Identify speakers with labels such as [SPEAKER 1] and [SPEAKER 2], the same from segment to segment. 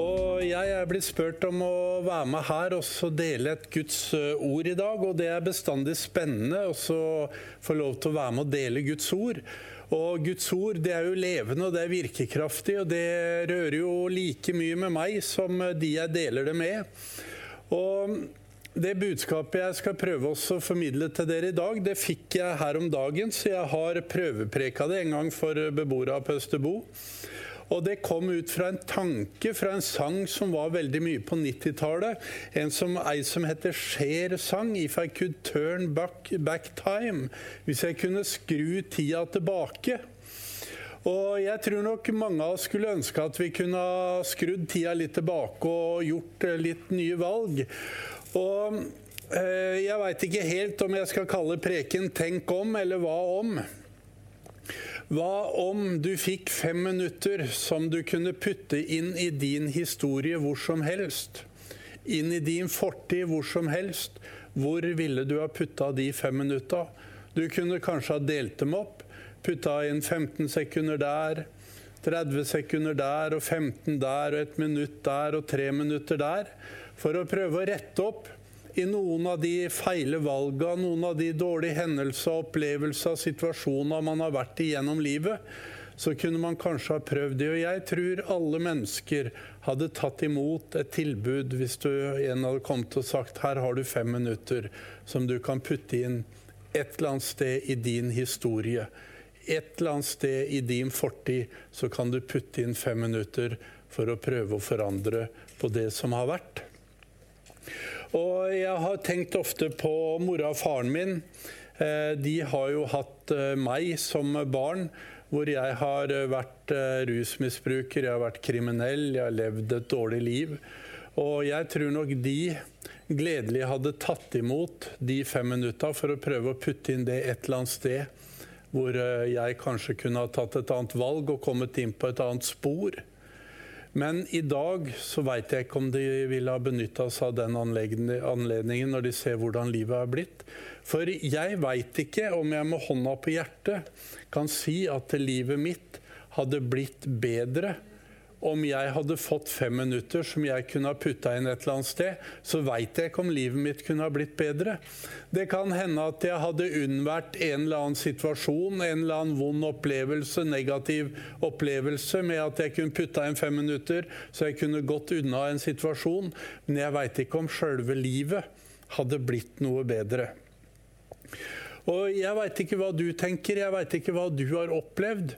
[SPEAKER 1] Og jeg er blitt spurt om å være med her og dele et Guds eh, ord i dag. Og det er bestandig spennende å få lov til å være med og dele Guds ord. Og Guds ord det er jo levende og det er virkekraftig, og det rører jo like mye med meg som de jeg deler det med. Og det budskapet jeg skal prøve å formidle til dere i dag, det fikk jeg her om dagen, så jeg har prøvepreka det en gang for beboere på Østerbo. Og det kom ut fra en tanke fra en sang som var veldig mye på 90-tallet. En som ei som heter Cher sang 'If I Could Turn back, back Time'. Hvis jeg kunne skru tida tilbake. Og jeg tror nok mange av oss skulle ønske at vi kunne ha skrudd tida litt tilbake og gjort eh, litt nye valg. Og eh, jeg veit ikke helt om jeg skal kalle preken 'Tenk om' eller 'Hva om'. Hva om du fikk fem minutter som du kunne putte inn i din historie hvor som helst? Inn i din fortid hvor som helst. Hvor ville du ha putta de fem minutta? Du kunne kanskje ha delt dem opp. Putta inn 15 sekunder der, 30 sekunder der og 15 der og et minutt der og tre minutter der. For å prøve å rette opp i noen av de feile valgene, noen av de dårlige hendelser, opplevelser, situasjoner man har vært i gjennom livet, så kunne man kanskje ha prøvd det. Og jeg tror alle mennesker hadde tatt imot et tilbud hvis du en hadde kommet og sagt her har du fem minutter som du kan putte inn et eller annet sted i din historie. Et eller annet sted i din fortid så kan du putte inn fem minutter for å prøve å forandre på det som har vært. Og jeg har tenkt ofte på mora og faren min. Eh, de har jo hatt eh, meg som barn, hvor jeg har eh, vært rusmisbruker, jeg har vært kriminell, jeg har levd et dårlig liv. Og jeg tror nok de gledelig hadde tatt imot de fem minutta for å prøve å putte inn det et eller annet sted hvor jeg kanskje kunne ha tatt et annet valg og kommet inn på et annet spor. Men i dag så veit jeg ikke om de ville ha benytta seg av den anledningen når de ser hvordan livet er blitt. For jeg veit ikke om jeg med hånda på hjertet kan si at livet mitt hadde blitt bedre om jeg hadde fått fem minutter som jeg kunne ha putta inn et eller annet sted, så veit jeg ikke om livet mitt kunne ha blitt bedre. Det kan hende at jeg hadde unnvært en eller annen situasjon, en eller annen vond opplevelse, negativ opplevelse, med at jeg kunne putta inn fem minutter, så jeg kunne gått unna en situasjon. Men jeg veit ikke om sjølve livet hadde blitt noe bedre. Og jeg veit ikke hva du tenker, jeg veit ikke hva du har opplevd.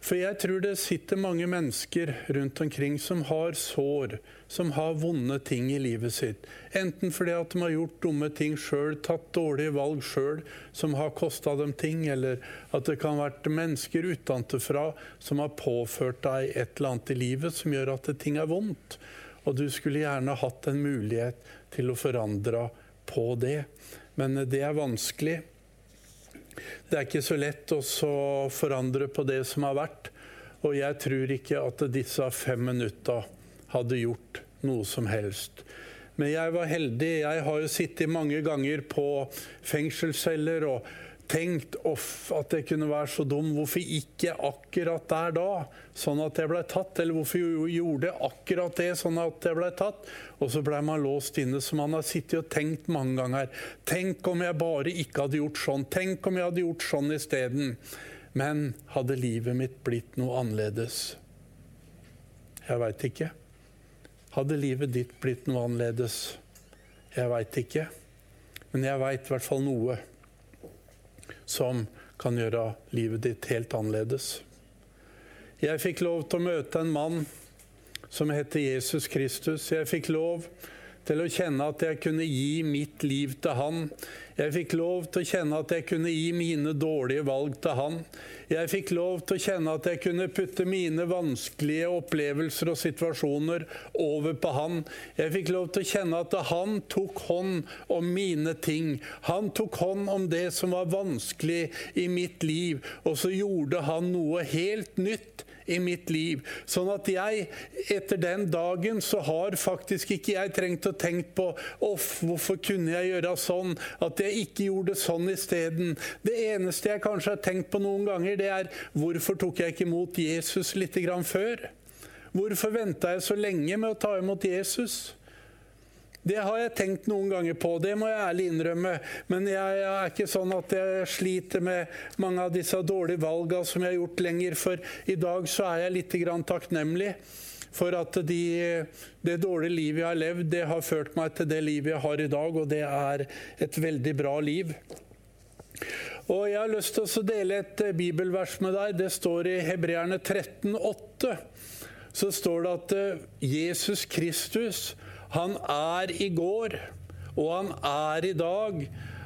[SPEAKER 1] For jeg tror det sitter mange mennesker rundt omkring som har sår, som har vonde ting i livet sitt. Enten fordi at de har gjort dumme ting sjøl, tatt dårlige valg sjøl som har kosta dem ting, eller at det kan ha vært mennesker utenfra som har påført deg et eller annet i livet som gjør at ting er vondt. Og du skulle gjerne hatt en mulighet til å forandre på det. Men det er vanskelig. Det er ikke så lett å forandre på det som har vært. Og jeg tror ikke at disse fem minutta hadde gjort noe som helst. Men jeg var heldig. Jeg har jo sittet mange ganger på fengselsceller og tenkt off, at jeg kunne være så dum. Hvorfor ikke akkurat der da, sånn at jeg ble tatt? Eller hvorfor gjorde jeg akkurat det, sånn at jeg ble tatt? Og så ble man låst inne, så man har sittet og tenkt mange ganger. Tenk om jeg bare ikke hadde gjort sånn. Tenk om jeg hadde gjort sånn isteden. Men hadde livet mitt blitt noe annerledes? Jeg veit ikke. Hadde livet ditt blitt noe annerledes? Jeg veit ikke. Men jeg veit i hvert fall noe som kan gjøre livet ditt helt annerledes. Jeg fikk lov til å møte en mann som heter Jesus Kristus. Jeg fikk lov til å kjenne at jeg kunne gi mitt liv til han. Jeg fikk lov til å kjenne at jeg kunne gi mine dårlige valg til han. Jeg fikk lov til å kjenne at jeg kunne putte mine vanskelige opplevelser og situasjoner over på han. Jeg fikk lov til å kjenne at han tok hånd om mine ting. Han tok hånd om det som var vanskelig i mitt liv, og så gjorde han noe helt nytt i mitt liv. Sånn at jeg, etter den dagen, så har faktisk ikke jeg trengt å tenke på Off, hvorfor kunne jeg gjøre sånn? At jeg ikke gjorde sånn isteden. Det eneste jeg kanskje har tenkt på noen ganger, det er hvorfor tok jeg ikke imot Jesus litt grann før? Hvorfor venta jeg så lenge med å ta imot Jesus? Det har jeg tenkt noen ganger på, det må jeg ærlig innrømme. Men jeg, jeg er ikke sånn at jeg sliter med mange av disse dårlige valgene som jeg har gjort lenger. For i dag så er jeg litt takknemlig for at de, det dårlige livet jeg har levd, det har ført meg til det livet jeg har i dag, og det er et veldig bra liv. Og Jeg har lyst til å dele et eh, bibelvers med deg. Det står i Hebreerne 13, 13,8. Så står det at eh, Jesus Kristus han er i går, og han er i dag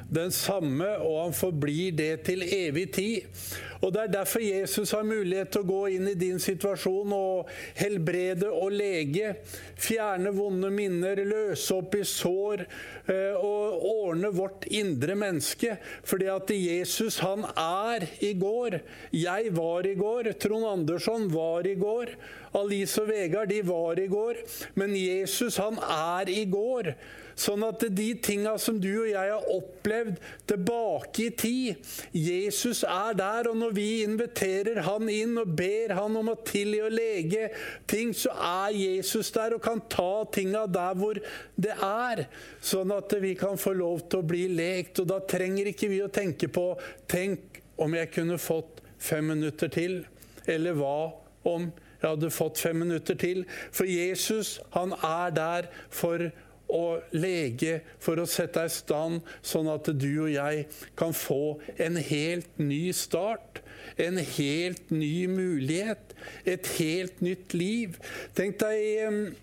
[SPEAKER 1] den samme, og han forblir det til evig tid. Og Det er derfor Jesus har mulighet til å gå inn i din situasjon og helbrede og lege. Fjerne vonde minner, løse opp i sår eh, og ordne vårt indre menneske. Fordi at Jesus, han er i går. Jeg var i går. Trond Andersson var i går. Alice og Vegard de var i går. Men Jesus, han er i går. Sånn at de tinga som du og jeg har opplevd tilbake i tid Jesus er der. Og når vi inviterer han inn og ber han om å tilgi og lege ting, så er Jesus der og kan ta tinga der hvor det er. Sånn at vi kan få lov til å bli lekt. Og da trenger ikke vi å tenke på Tenk om jeg kunne fått fem minutter til. Eller hva om jeg hadde fått fem minutter til? For Jesus, han er der for og lege for å sette deg i stand, sånn at du og jeg kan få en helt ny start. En helt ny mulighet. Et helt nytt liv. Tenk deg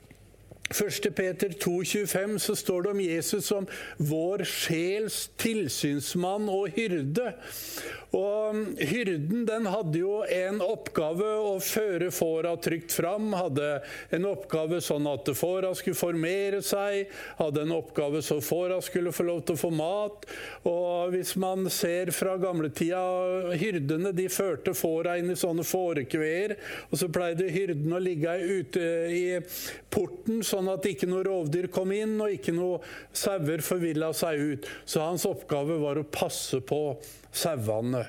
[SPEAKER 1] 1. Peter 2,25 så står det om Jesus som vår sjels tilsynsmann og hyrde. Og Hyrden den hadde jo en oppgave å føre fåra trygt fram. Hadde en oppgave sånn at fåra skulle formere seg. Hadde en oppgave så fåra skulle få lov til å få mat. Og Hvis man ser fra gamletida Hyrdene de førte fåra inn i sånne fårekveer. Og så pleide hyrden å ligge ute i porten, sånn at ikke noe rovdyr kom inn og ikke noe sauer forvilla seg ut. Så hans oppgave var å passe på sauene.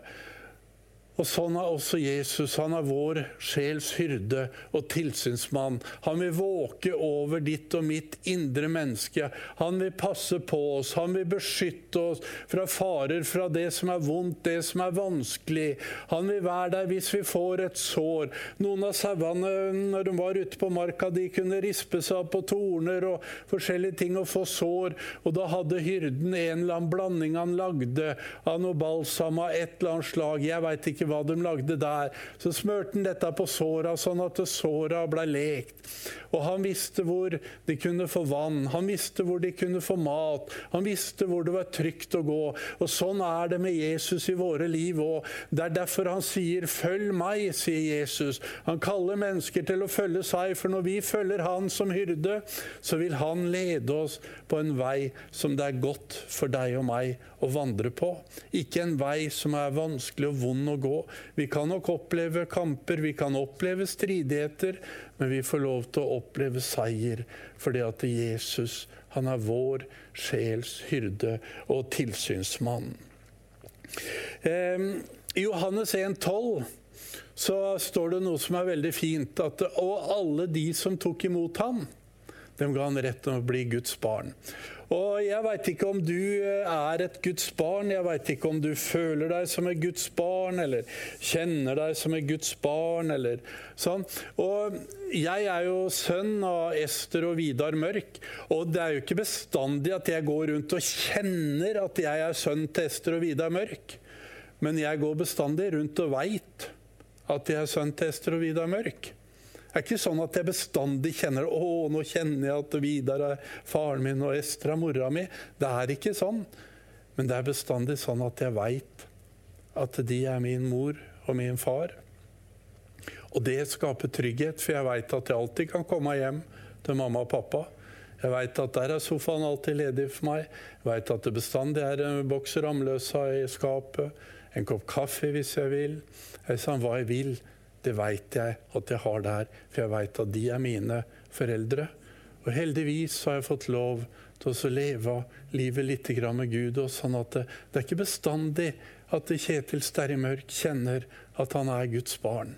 [SPEAKER 1] Og sånn er også Jesus. Han er vår sjels hyrde og tilsynsmann. Han vil våke over ditt og mitt indre menneske. Han vil passe på oss. Han vil beskytte oss fra farer, fra det som er vondt, det som er vanskelig. Han vil være der hvis vi får et sår. Noen av sauene når de var ute på marka, de kunne rispe seg opp på torner og forskjellige ting og få sår. Og da hadde hyrden en eller annen blanding han lagde av noe balsam av et eller annet slag. Jeg vet ikke ikke hva de lagde der. Så smurte han dette på såra, sånn at såra ble lekt. Og han visste hvor de kunne få vann, han visste hvor de kunne få mat. Han visste hvor det var trygt å gå. Og sånn er det med Jesus i våre liv òg. Det er derfor han sier 'følg meg', sier Jesus. Han kaller mennesker til å følge seg, for når vi følger han som hyrde, så vil han lede oss på en vei som det er godt for deg og meg å vandre på. Ikke en vei som er vanskelig og vond å gå vi kan nok oppleve kamper, vi kan oppleve stridigheter, men vi får lov til å oppleve seier fordi at Jesus han er vår sjels hyrde og tilsynsmann. Eh, I Johannes 1,12 så står det noe som er veldig fint. At, og alle de som tok imot ham, dem ga han rett til å bli Guds barn. Og Jeg veit ikke om du eh, er et Guds barn, jeg veit ikke om du føler deg som et Guds barn, eller kjenner deg som et Guds barn, eller sånn. Og Jeg er jo sønn av Ester og Vidar Mørk, og det er jo ikke bestandig at jeg går rundt og kjenner at jeg er sønn til Ester og Vidar Mørk, men jeg går bestandig rundt og veit at jeg er sønn til Ester og Vidar Mørk. Det er ikke sånn at jeg bestandig kjenner å, nå kjenner jeg at Vidar er faren min og Ester er mora mi. Det er ikke sånn. Men det er bestandig sånn at jeg veit at de er min mor og min far. Og det skaper trygghet, for jeg veit at jeg alltid kan komme hjem til mamma og pappa. Jeg veit at der er sofaen alltid ledig for meg. Jeg veit at det bestandig er en boks Ramløsa i skapet. En kopp kaffe hvis jeg vil. Jeg sa hva jeg vil. Det veit jeg at jeg har der, for jeg veit at de er mine foreldre. Og heldigvis har jeg fått lov til å leve livet litt med Gud. og sånn at det, det er ikke bestandig at Kjetil Sterrimørk kjenner at han er Guds barn.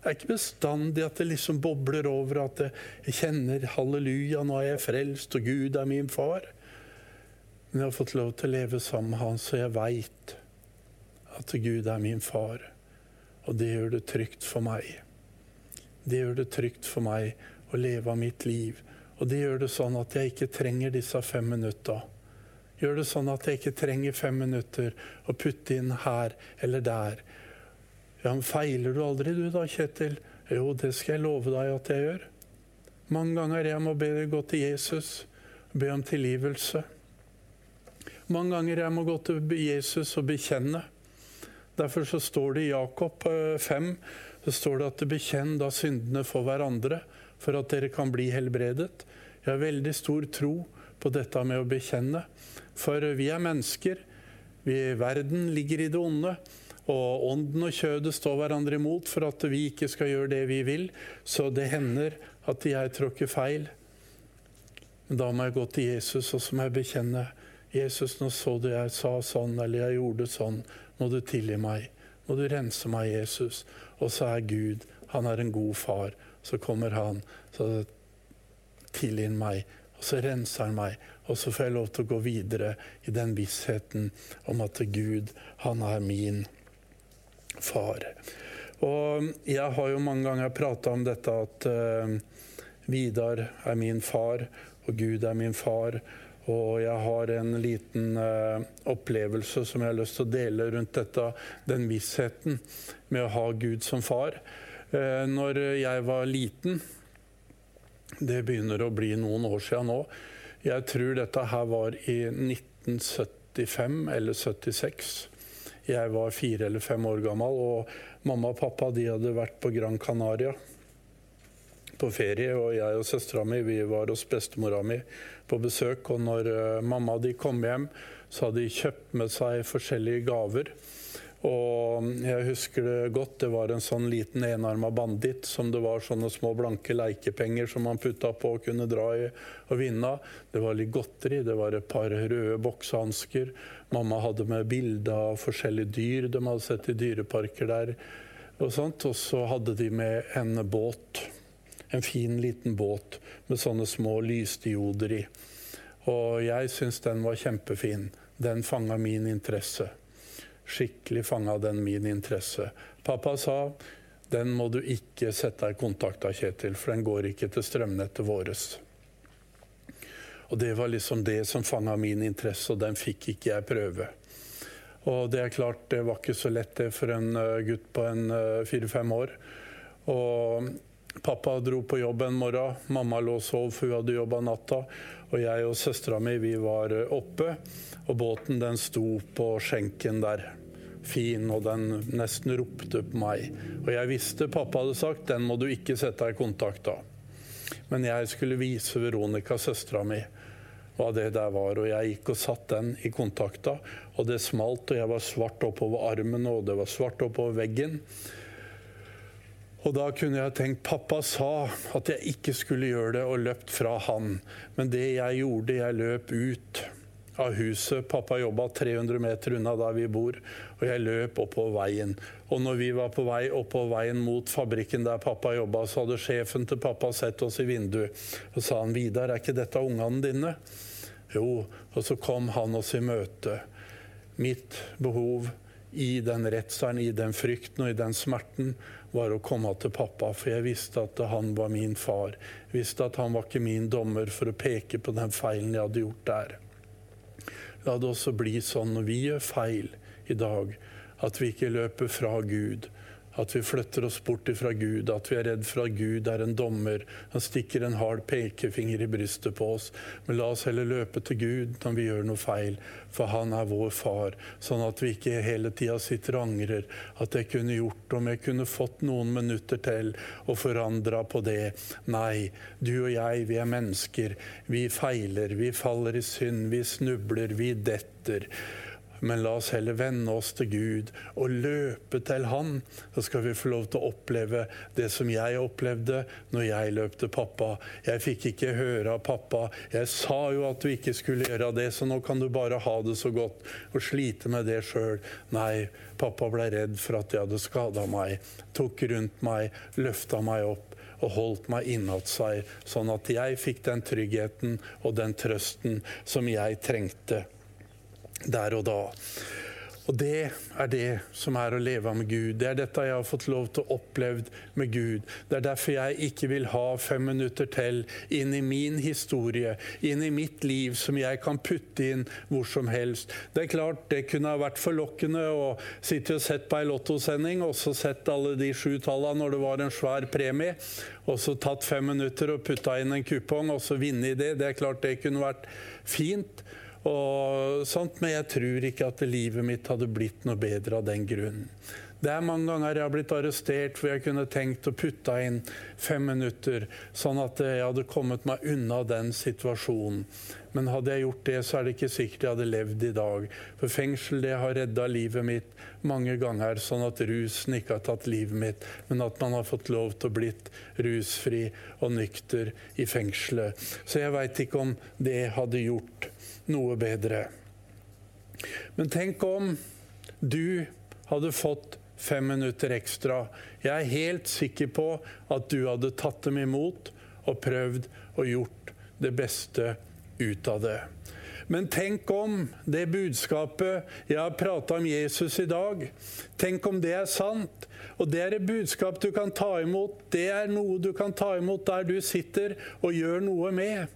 [SPEAKER 1] Det er ikke bestandig at det liksom bobler over, at jeg kjenner halleluja, nå er jeg frelst, og Gud er min far. Men jeg har fått lov til å leve sammen med Han, så jeg veit at Gud er min far. Og det gjør det trygt for meg. Det gjør det trygt for meg å leve av mitt liv. Og det gjør det sånn at jeg ikke trenger disse fem minutta. Gjør det sånn at jeg ikke trenger fem minutter å putte inn her eller der. Ja, men Feiler du aldri du da, Kjetil? Jo, det skal jeg love deg at jeg gjør. Mange ganger jeg må be deg gå til Jesus, be om tilgivelse. Mange ganger jeg må gå til Jesus og bekjenne. Derfor så står det i Jakob 5 eh, så står det at bekjenn da syndene for hverandre, for at dere kan bli helbredet. Jeg har veldig stor tro på dette med å bekjenne. For vi er mennesker. Vi, verden ligger i det onde. Og ånden og kjødet står hverandre imot for at vi ikke skal gjøre det vi vil. Så det hender at jeg tråkker feil. Men da må jeg gå til Jesus og så må jeg bekjenne. Jesus, nå så du jeg sa sånn, eller jeg gjorde sånn. Må du tilgi meg. Må du rense meg, Jesus. Og så er Gud, han er en god far. Så kommer han, så tilgir meg. Og så renser han meg, og så får jeg lov til å gå videre i den vissheten om at Gud, han er min far. Og jeg har jo mange ganger prata om dette at uh, Vidar er min far, og Gud er min far. Og jeg har en liten uh, opplevelse som jeg har lyst til å dele rundt dette, den vissheten med å ha Gud som far. Uh, når jeg var liten, det begynner å bli noen år siden nå, jeg tror dette her var i 1975 eller 76. Jeg var fire eller fem år gammel, og mamma og pappa de hadde vært på Gran Canaria på ferie. Og jeg og søstera mi vi var hos bestemora mi på besøk. Og når mamma mamma de kom hjem, så hadde de kjøpt med seg forskjellige gaver. Og jeg husker det godt. Det var en sånn liten enarma banditt som det var sånne små blanke leikepenger som man putta på og kunne dra i og vinne. Det var litt godteri, det var et par røde boksehansker. Mamma hadde med bilder av forskjellige dyr de hadde sett i dyreparker der. Og, sånt. og så hadde de med en båt. En fin, liten båt med sånne små lysdioder i. Og jeg syns den var kjempefin. Den fanga min interesse skikkelig fanga den min interesse. Pappa sa den må du ikke sette deg i kontakt av, Kjetil, for den går ikke til strømnettet vårt. Og Det var liksom det som fanga min interesse, og den fikk ikke jeg prøve. Og det er klart, det var ikke så lett det for en eh, gutt på en eh, fire-fem år. Og pappa dro på jobb en morgen, mamma lå og sov, for hun hadde jobba natta. Og jeg og søstera mi vi var eh, oppe, og båten den sto på skjenken der fin, og den nesten ropte på meg. Og jeg visste pappa hadde sagt den må du ikke sette deg i kontakt av. Men jeg skulle vise Veronica, søstera mi, hva det der var. Og jeg gikk og satt den i kontakta, og det smalt, og jeg var svart oppover armen, og det var svart oppover veggen. Og da kunne jeg tenkt pappa sa at jeg ikke skulle gjøre det, og løpt fra han. Men det jeg gjorde, jeg løp ut av huset. Pappa jobba 300 meter unna der vi bor, og jeg løp oppover veien. Og når vi var på vei oppover veien mot fabrikken der pappa jobba, så hadde sjefen til pappa sett oss i vinduet og sa han, 'Vidar, er ikke dette ungene dine?' Jo, og så kom han oss i møte. Mitt behov i den redselen, i den frykten og i den smerten var å komme til pappa, for jeg visste at han var min far. Jeg visste at han var ikke min dommer for å peke på den feilen jeg hadde gjort der. La det også bli sånn når vi gjør feil i dag, at vi ikke løper fra Gud. At vi flytter oss bort ifra Gud, at vi er redd for at Gud er en dommer. Han stikker en hard pekefinger i brystet på oss. Men la oss heller løpe til Gud når vi gjør noe feil, for han er vår far. Sånn at vi ikke hele tida sitter og angrer. At jeg kunne gjort om jeg kunne fått noen minutter til og forandra på det. Nei, du og jeg, vi er mennesker. Vi feiler, vi faller i synd, vi snubler, vi detter. Men la oss heller vende oss til Gud og løpe til Han. Så skal vi få lov til å oppleve det som jeg opplevde når jeg løp til pappa. Jeg fikk ikke høre av pappa. Jeg sa jo at du ikke skulle gjøre det, så nå kan du bare ha det så godt og slite med det sjøl. Nei, pappa ble redd for at jeg hadde skada meg. Tok rundt meg, løfta meg opp og holdt meg innat seg, sånn at jeg fikk den tryggheten og den trøsten som jeg trengte der og da. Og det er det som er å leve med Gud. Det er dette jeg har fått lov til å oppleve med Gud. Det er derfor jeg ikke vil ha fem minutter til inn i min historie, inn i mitt liv, som jeg kan putte inn hvor som helst. Det er klart, det kunne ha vært forlokkende å sitte og sett på ei lottosending, og så sett alle de sju tallene når det var en svær premie, og så tatt fem minutter og putta inn en kupong, og så vinne i det. Det er klart det kunne vært fint. Og sånt, men jeg tror ikke at livet mitt hadde blitt noe bedre av den grunn. Det er mange ganger jeg har blitt arrestert hvor jeg kunne tenkt å putte inn fem minutter, sånn at jeg hadde kommet meg unna den situasjonen. Men hadde jeg gjort det, så er det ikke sikkert jeg hadde levd i dag. For fengsel det har redda livet mitt mange ganger, sånn at rusen ikke har tatt livet mitt, men at man har fått lov til å blitt rusfri og nykter i fengselet. Så jeg veit ikke om det hadde gjort noe bedre. Men tenk om du hadde fått fem minutter ekstra. Jeg er helt sikker på at du hadde tatt dem imot og prøvd og gjort det beste ut av det. Men tenk om det budskapet jeg har prata om Jesus i dag, tenk om det er sant. Og det er et budskap du kan ta imot. Det er noe du kan ta imot der du sitter og gjør noe med.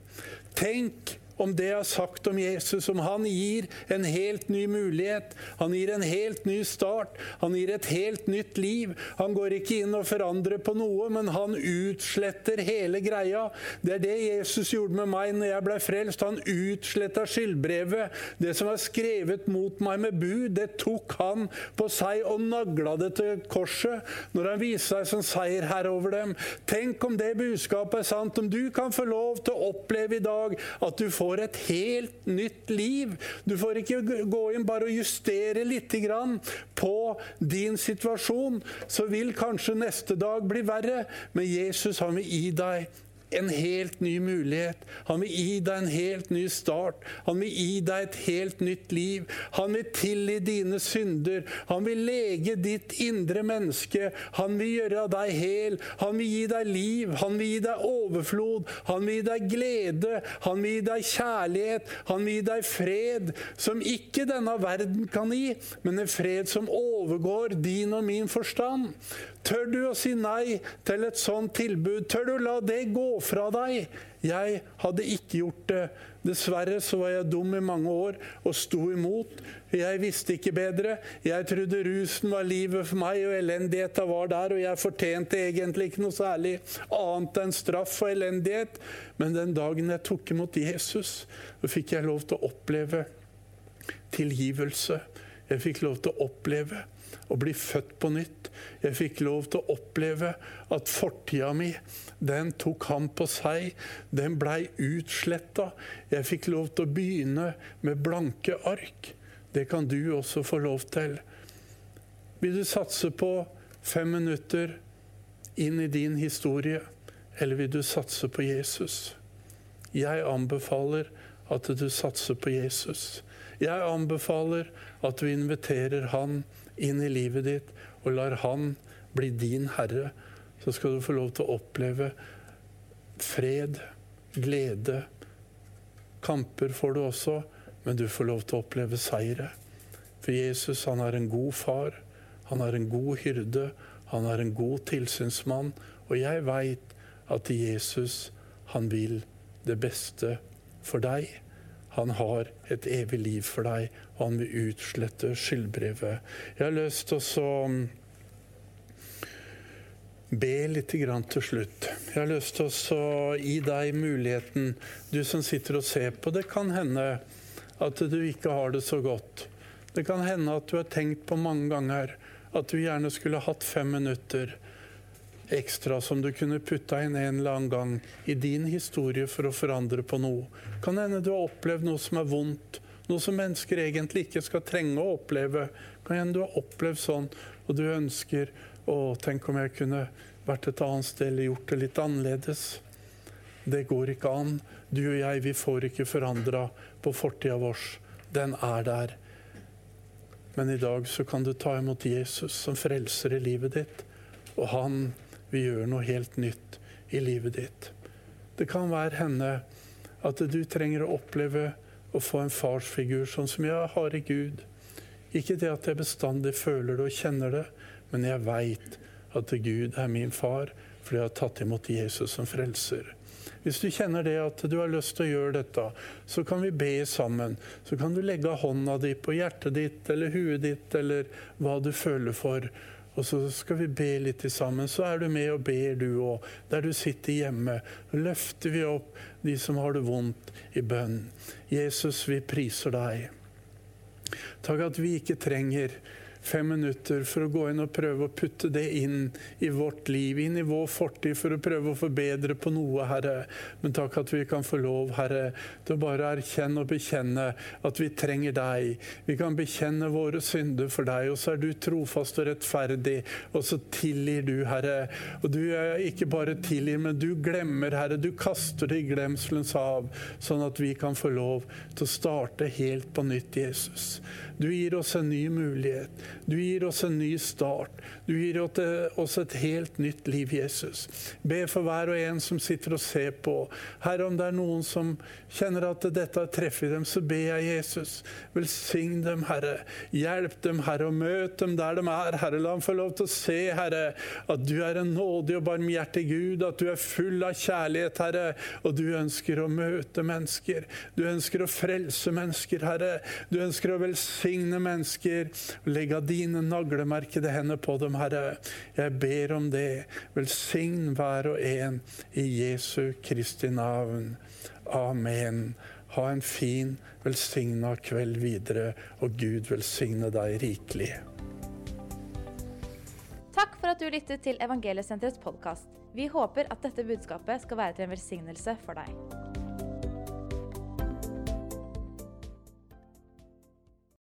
[SPEAKER 1] Tenk om det jeg har sagt om Jesus, om han gir en helt ny mulighet. Han gir en helt ny start. Han gir et helt nytt liv. Han går ikke inn og forandrer på noe, men han utsletter hele greia. Det er det Jesus gjorde med meg når jeg ble frelst. Han utsletta skyldbrevet. Det som var skrevet mot meg med bud, det tok han på seg og nagla det til korset når han viste seg som seierherre over dem. Tenk om det budskapet er sant, om du kan få lov til å oppleve i dag at du får får et helt nytt liv. Du får ikke gå inn bare og justere litt på din situasjon. Så vil kanskje neste dag bli verre, men Jesus han vil gi deg en helt ny mulighet. Han vil gi deg en helt ny start. Han vil gi deg et helt nytt liv. Han vil tilgi dine synder. Han vil lege ditt indre menneske. Han vil gjøre deg hel. Han vil gi deg liv. Han vil gi deg overflod. Han vil gi deg glede. Han vil gi deg kjærlighet. Han vil gi deg fred som ikke denne verden kan gi, men en fred som overgår din og min forstand. Tør du å si nei til et sånt tilbud? Tør du å la det gå fra deg? Jeg hadde ikke gjort det. Dessverre så var jeg dum i mange år og sto imot. Jeg visste ikke bedre. Jeg trodde rusen var livet for meg, og elendigheta var der. Og jeg fortjente egentlig ikke noe særlig annet enn straff og elendighet. Men den dagen jeg tok imot Jesus, så fikk jeg lov til å oppleve tilgivelse. Jeg fikk lov til å oppleve å bli født på nytt. Jeg fikk lov til å oppleve at fortida mi, den tok han på seg. Den blei utsletta. Jeg fikk lov til å begynne med blanke ark. Det kan du også få lov til. Vil du satse på fem minutter inn i din historie, eller vil du satse på Jesus? Jeg anbefaler at du satser på Jesus. Jeg anbefaler at du inviterer han inn i livet ditt og lar Han bli din herre, så skal du få lov til å oppleve fred, glede. Kamper får du også, men du får lov til å oppleve seire. For Jesus han er en god far, han er en god hyrde, han er en god tilsynsmann. Og jeg veit at Jesus, han vil det beste for deg. Han har et evig liv for deg, og han vil utslette skyldbrevet. Jeg har lyst til å be litt til slutt. Jeg har lyst til å gi deg muligheten, du som sitter og ser på. Det kan hende at du ikke har det så godt. Det kan hende at du har tenkt på mange ganger at du gjerne skulle hatt fem minutter ekstra som du kunne putta inn en eller annen gang i din historie for å forandre på noe. Kan hende du har opplevd noe som er vondt, noe som mennesker egentlig ikke skal trenge å oppleve. Kan hende du har opplevd sånn, og du ønsker å tenk om jeg kunne vært et annet sted eller gjort det litt annerledes. Det går ikke an. Du og jeg, vi får ikke forandra på fortida vår. Den er der. Men i dag så kan du ta imot Jesus som frelser i livet ditt. Og han vil gjør noe helt nytt i livet ditt. Det kan være henne at du trenger å oppleve å få en farsfigur sånn som jeg har i Gud. Ikke det at jeg bestandig føler det og kjenner det, men jeg veit at Gud er min far fordi jeg har tatt imot Jesus som frelser. Hvis du kjenner det at du har lyst til å gjøre dette, så kan vi be sammen. Så kan du legge hånda di på hjertet ditt eller huet ditt eller hva du føler for. Og så skal vi be litt sammen. Så er du med og ber, du òg. Der du sitter hjemme, løfter vi opp de som har det vondt, i bønn. Jesus, vi priser deg. Takk at vi ikke trenger fem minutter for å gå inn og prøve å putte det inn i vårt liv, inn i vår fortid, for å prøve å forbedre på noe, Herre. Men takk at vi kan få lov, Herre, til å bare erkjenne og bekjenne at vi trenger deg. Vi kan bekjenne våre synder for deg, og så er du trofast og rettferdig, og så tilgir du, Herre. Og du er ikke bare tilgir, men du glemmer, Herre. Du kaster det i glemselens hav, sånn at vi kan få lov til å starte helt på nytt, Jesus. Du gir oss en ny mulighet. Du gir oss en ny start. Du gir oss et helt nytt liv, Jesus. Be for hver og en som sitter og ser på. Herre, om det er noen som kjenner at dette har treffet dem, så ber jeg Jesus. Velsign dem, Herre. Hjelp dem, Herre, og møt dem der de er, Herre. La dem få lov til å se, Herre, at du er en nådig og barmhjertig Gud, at du er full av kjærlighet, Herre, og du ønsker å møte mennesker. Du ønsker å frelse mennesker, Herre. Du ønsker å velsigne mennesker. Legg av dine naglemerkede hender på dem, Herre. Jeg ber om det. Velsign hver og en i Jesu Kristi navn. Amen. Ha en fin, velsigna kveld videre, og Gud velsigne deg rikelig.
[SPEAKER 2] Takk for at du lyttet til Evangeliesenterets podkast. Vi håper at dette budskapet skal være til en velsignelse for deg.